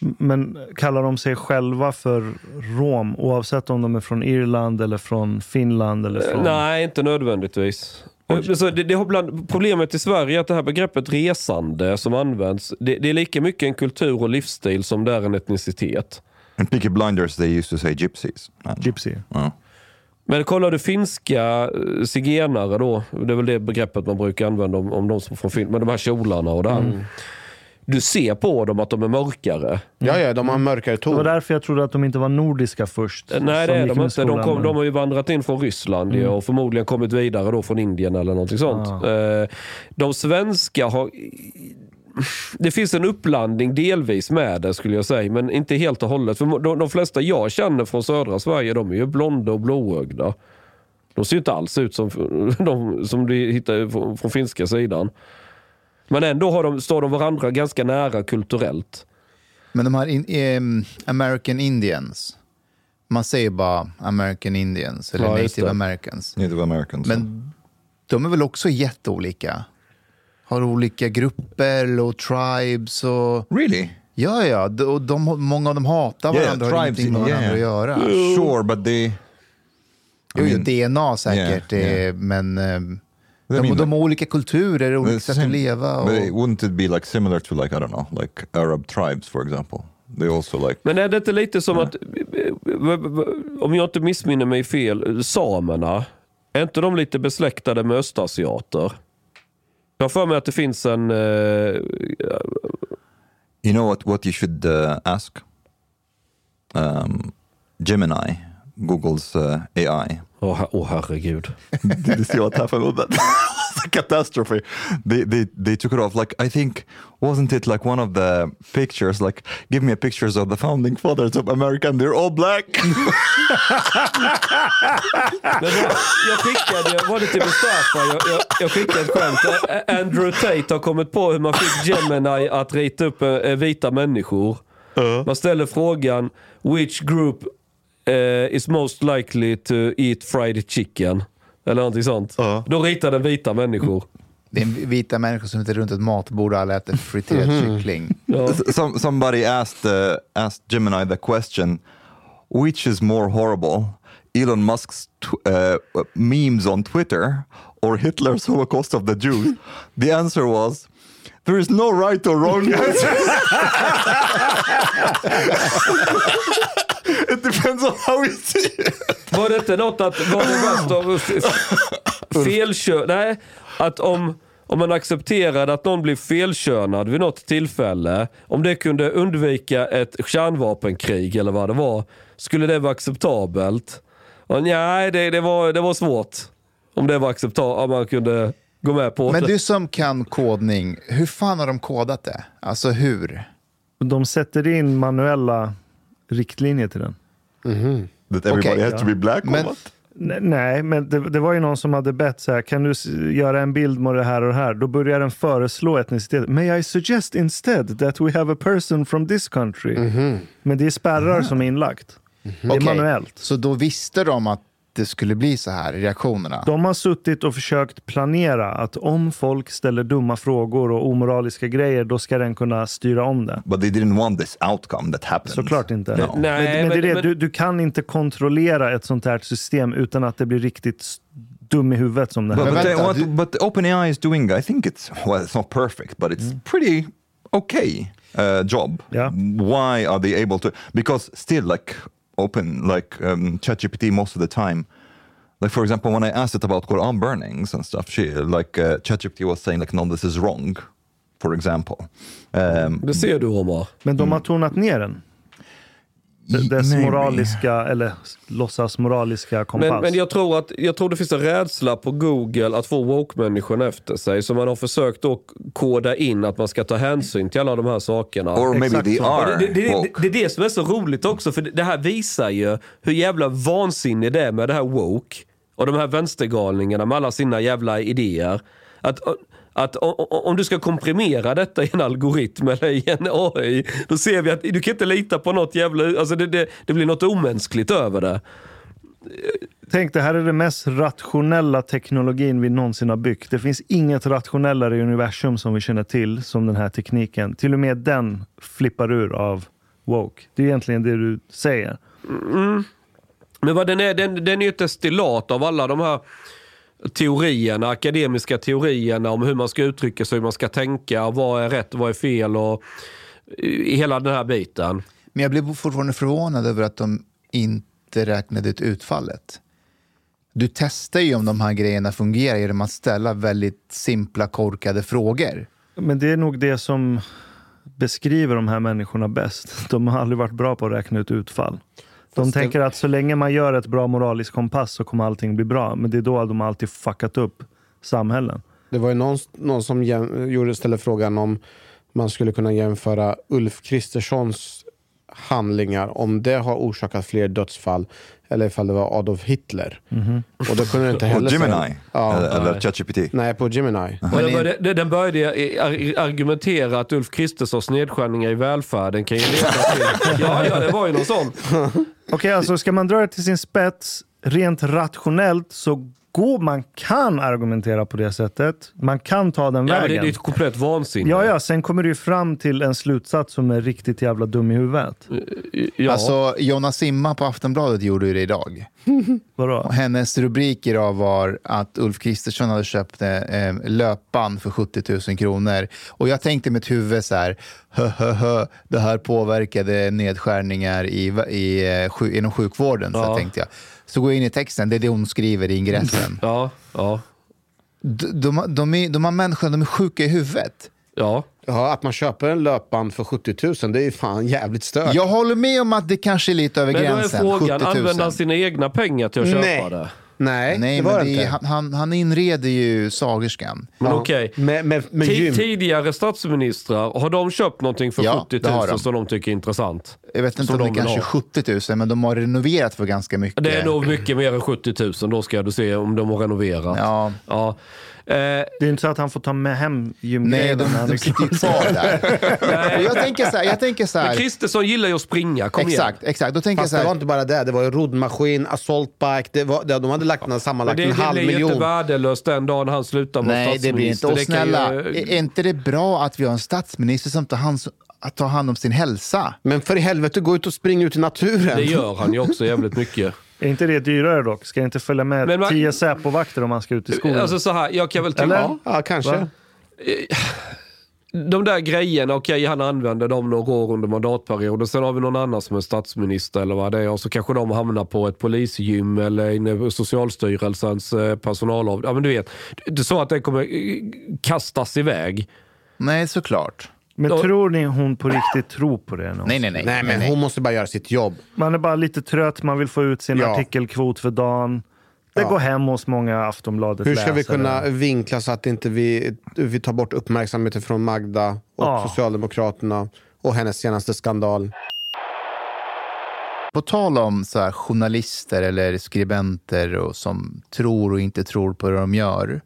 Men kallar de sig själva för rom, oavsett om de är från Irland eller från Finland? Eller från... Nej, inte nödvändigtvis. Men Så det, det har bland, problemet i Sverige är att det här begreppet resande som används, det, det är lika mycket en kultur och livsstil som det är en etnicitet. In Peaky Blinders they used to say gypsies. Gypsy. Ja. Men kollar du finska eh, zigenare då, det är väl det begreppet man brukar använda om, om de som från Finland, med de här kjolarna och det här. Du ser på dem att de är mörkare. Ja, ja, de har mörkare Det var ton. därför jag trodde att de inte var nordiska först. Eh, Nej det är de inte. De, kom, de har ju vandrat in från Ryssland ju och förmodligen kommit vidare då från Indien eller någonting sånt. Eh, De svenska har... Det finns en uppblandning delvis med det skulle jag säga, men inte helt och hållet. För de, de flesta jag känner från södra Sverige, de är ju blonda och blåögda. De ser ju inte alls ut som *laughs* de som du hittar från, från finska sidan. Men ändå har de, står de varandra ganska nära kulturellt. Men de här in, ehm, American Indians, man säger bara American Indians eller Ja, native det. Americans. Native Americans. Men de är väl också jätteolika? Har olika grupper och tribes och... really? Ja, ja. d- Och de, många av dem hatar Yeah, varandra och har ingenting med varandra yeah. att göra. Sure, but they... I jo, mean, DNA säkert, yeah, eh, yeah. men... ehm, De, mean, de har olika kulturer, olika sätt same- att leva. Och, But it- wouldn't it be like similar to like I don't know, like Arab tribes, for example? They also like Men är det inte lite som att, om jag inte missminner mig fel, samerna, är inte de lite besläktade med östasiater? Jag har för mig att det finns en... eh, You know what, what you should uh, ask? Um, Gemini, Google's uh, AI. Åh her- åh, herregud. Did you see what happened with that? A catastrophe. They, they, they took it off. Like, I think, wasn't it like one of the pictures, like, give me a pictures of the founding fathers of America and they're all black? *laughs* Jag, skickade, var det till Mustafa? Jag, jag, jag skickade ett skämt. Andrew Tate har kommit på hur man fick Gemini att rita upp vita människor. Man ställer frågan, which group eh, is most likely to eat fried chicken? Eller någonting sånt. Då ritar den vita människor. det är vita människor som sitter runt ett matbord och alla äter friterad kyckling. Ja. Some, somebody asked, uh, asked Gemini the question, which is more horrible? Elon Musk's tw- uh, memes on Twitter or Hitler's Holocaust of the Jews? The answer was, there is no right or wrong answer. *laughs* it depends on how you see it. Var det inte något att, var det *clears throat* värst av felkön? Nej, att om, om man accepterade att någon blir felkönad vid något tillfälle, om det kunde undvika ett kärnvapenkrig eller vad det var, skulle det vara acceptabelt? Och nej, det, det, var, det var svårt. Om det var acceptabelt, om man kunde gå med på Men det. du som kan kodning, hur fan har de kodat det? Alltså hur? De sätter in manuella riktlinjer till den. That everybody Okej, has to be black or Men- Nej, men det, det var ju någon som hade bett så här, kan du göra en bild med det här och det här? Då börjar den föreslå etnicitet. May I suggest instead that we have a person from this country? Men det är spärrar som är inlagt. Det är Okej, manuellt. Så då visste de att det skulle bli så här, reaktionerna? De har suttit och försökt planera att om folk ställer dumma frågor och omoraliska grejer, då ska den kunna styra om det. But they didn't want this outcome that happened. Såklart inte. No. Nej, men, men det är det, men- du, du kan inte kontrollera ett sånt här system utan att det blir riktigt dum i huvudet som det här. But, Men but, vänta, what, but OpenAI is doing, I think it's, well, it's not perfect, but it's pretty okay uh, job. Yeah. Why are they able to? Because still, like open, like um, ChatGPT, most of the time, like for example, when I asked it about Quran burnings and stuff, she like uh, ChatGPT was saying like, no, this is wrong. For example, um, Det ser du Omar. Men de har tonat ner den. Dess maybe. moraliska, eller låtsas moraliska kompass. Men, men jag, tror att, jag tror det finns en rädsla på Google att få woke-människorna efter sig. Så man har försökt att koda in att man ska ta hänsyn till alla de här sakerna. or maybe Exakt they så. are det, det, det, woke. det är det som är så roligt också, för det här visar ju hur jävla vansinnig det är med det här woke. Och de här vänstergalningarna med alla sina jävla idéer. Att, att om du ska komprimera detta i en algoritm eller i en AI, då ser vi att du kan inte lita på något jävla... Alltså det, det, det blir något omänskligt över det. Tänk, det här är den mest rationella teknologin vi någonsin har byggt. Det finns inget rationellare i universum som vi känner till som den här tekniken. Till och med den flippar ur av woke. Det är egentligen det du säger. Men vad den, är, den, den är ju ett destillat av alla de här teorierna, akademiska teorierna om hur man ska uttrycka sig, hur man ska tänka, vad är rätt och vad är fel och i hela den här biten. Men jag blev fortfarande förvånad över att de inte räknade ut utfallet. Du testar ju om de här grejerna fungerar genom att ställa väldigt simpla, korkade frågor. Men det är nog det som beskriver de här människorna bäst. De har aldrig varit bra på att räkna ut utfall. De Fast det- tänker att så länge man gör ett bra moraliskt kompass så kommer allting bli bra. Men det är då de alltid fuckat upp samhällen. Det var ju någon, någon som jäm, gjorde, ställde frågan om man skulle kunna jämföra Ulf Kristerssons handlingar, om det har orsakat fler dödsfall eller ifall det var Adolf Hitler. Och då kunde det inte heller Gemini, säga- Ja, uh, eller ChatGPT. nej, på Gemini. Och den, började, den började ar- argumentera att Ulf Kristerssons nedskärningar i välfärden kan ju leda till... *laughs* Ja, ja, det var ju någon sån. *laughs* Okej, alltså ska man dra det till sin spets rent rationellt så går man kan argumentera på det sättet. Man kan ta den Ja, men det, vägen. det är ett komplett vansinne. Ja, ja, sen kommer du fram till en slutsats som är riktigt jävla dum i huvudet. Ja. Alltså, Jonna Simma på Aftonbladet gjorde ju det idag. *laughs* Vadå? Hennes rubrik idag var att Ulf Kristersson hade köpt eh, löpan för 70 000 kronor. Och jag tänkte i mitt huvud så här, hö, hö, hö, det här påverkade nedskärningar i, i, eh, sju, inom sjukvården. Så Ja. tänkte jag. Så går jag in i texten, det är det hon skriver i ingressen. Ja, ja, De, de, de, är, de här människorna, de är sjuka i huvudet. ja. Ja, att man köper en löpband för 70 000, det är ju fan jävligt stört. Jag håller med om att det kanske är lite över Men då är gränsen. frågan, 70 000. använder han sina egna pengar till att köpa Nej. det? Nej, Nej, det var men det det är, inte. han, han, han inreder ju sagerskan. Men Ja. okej. Med, med, med Ti- gym. Tidigare statsministrar, har de köpt någonting för Ja, 70 det har 000 de. som de tycker är intressant? Jag vet inte Som om det de är kanske ha. 70 000, men de har renoverat för ganska mycket. Det är nog mycket mer än 70 000. Då ska du se om de har renoverat. Ja. Ja. Eh, Det är inte så att han får ta med hem Nej, gymgrejerna de, när han de är sitter ju kvar där. *laughs* Jag tänker så här, jag tänker så men här Kristersson gillar ju att springa. Kom exakt, igen. exakt. Då tänker jag Fast så det var här, inte bara det, det var ju roddmaskin, assaultbike, det var, det, de hade lagt Men sammanlagt det, en det halv blir ju inte miljon. värdelöst den dagen han slutar vara nej det blir inte. statsminister. Och Det snälla, ju- är inte det bra att vi har en statsminister som tar hand, att ta hand om sin hälsa? Men för i helvete, gå ut och spring ut i naturen. Det gör han ju också jävligt mycket. Är inte det dyrare dock? Ska det inte följa med Men man- tio Säpo-vakter om man ska ut i skogen? Alltså så här, jag kan väl Eller? tycka... Ja, kanske. Va? De där grejerna, okej han använder dem några år under mandatperioden. Sen har vi någon annan som är statsminister eller vad det är. Och så kanske de hamnar på ett polisgym eller inne på Socialstyrelsens eh, personalavdelning. Ja men du vet, det är så att det kommer eh, kastas iväg. Nej, såklart. Men då- tror ni hon på riktigt tror på det? någonsin? Nej, nej, nej. Nej, men hon måste bara göra sitt jobb. Man är bara lite trött, man vill få ut sin Ja. artikelkvot för dagen. Det Ja. går hem hos många Aftonbladet Hur ska vi kunna vinkla så att inte vi, vi tar bort uppmärksamheten från Magda och Ja. Socialdemokraterna och hennes senaste skandal? På tal om så här, journalister eller skribenter och som tror och inte tror på det de gör.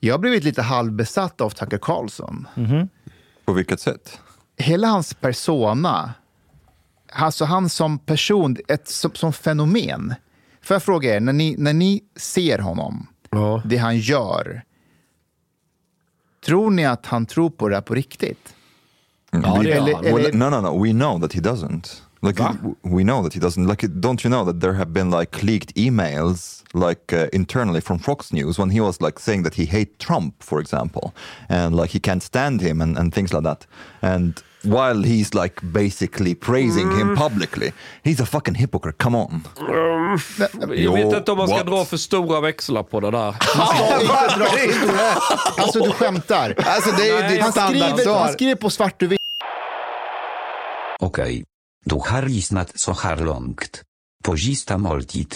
Jag har blivit lite halvbesatt av Tucker Carlson. På vilket sätt? Hela hans persona, alltså han som person, ett, som, som fenomen. Får jag fråga er, när ni, när ni ser honom, Ja. det han gör, tror ni att han tror på det här på riktigt? Ja, det gör Eller- eller- Well, no, no, no. We know that he doesn't. Like w- we know that he doesn't. Like, don't you know that there have been like leaked emails, like uh, internally from Fox News, when he was like saying that he hate Trump, for example, and like he can't stand him and, and things like that. And while he's like basically praising him publicly, he's a fucking hypocrite. Come on. Jag vet Jo, inte om man ska what? dra för stora växlar på det där. *laughs* Alltså du skämtar. Alltså det är ju Nej, ditt Han skriver, han standardsvar. skriver på svart och vitt. Okej. Du har lyssnat så här långt. På sista måltid.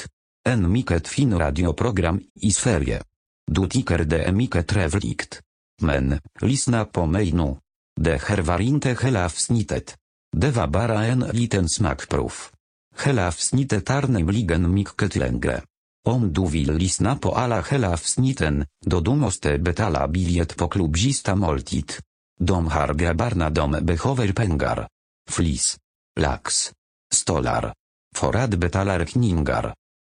En mycket fin radioprogram i Sverige. Du tycker det är mycket trevligt. Men, lyssna på mig nu. Det här var inte hela avsnittet. Det var bara en liten smakprov. Hela avsnittet är nämligen mycket längre. Om du vill lyssna på alla hela avsnitten, då du måste betala biljett på klubb sista måltid. De har grabbarna de behöver pengar. Flis. Lax. Stolar. För att betala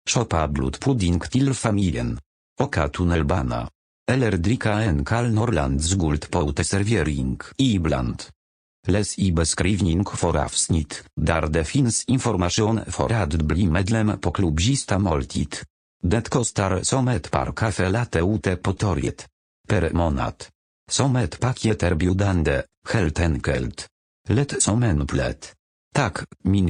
szopa blut blodpudding till familjen. Oka tunnelbana. Eller dricka en kall z guld på uteservering ibland. Läs i beskrivning för avsnitt, där det finns information för att bli medlem på klubb Sista måltid. Det kostar som ett par kaffe latte ute på torget. Per månad. Som ett paketerbjudande, helt enkelt. Lätt som en plätt. Tack, min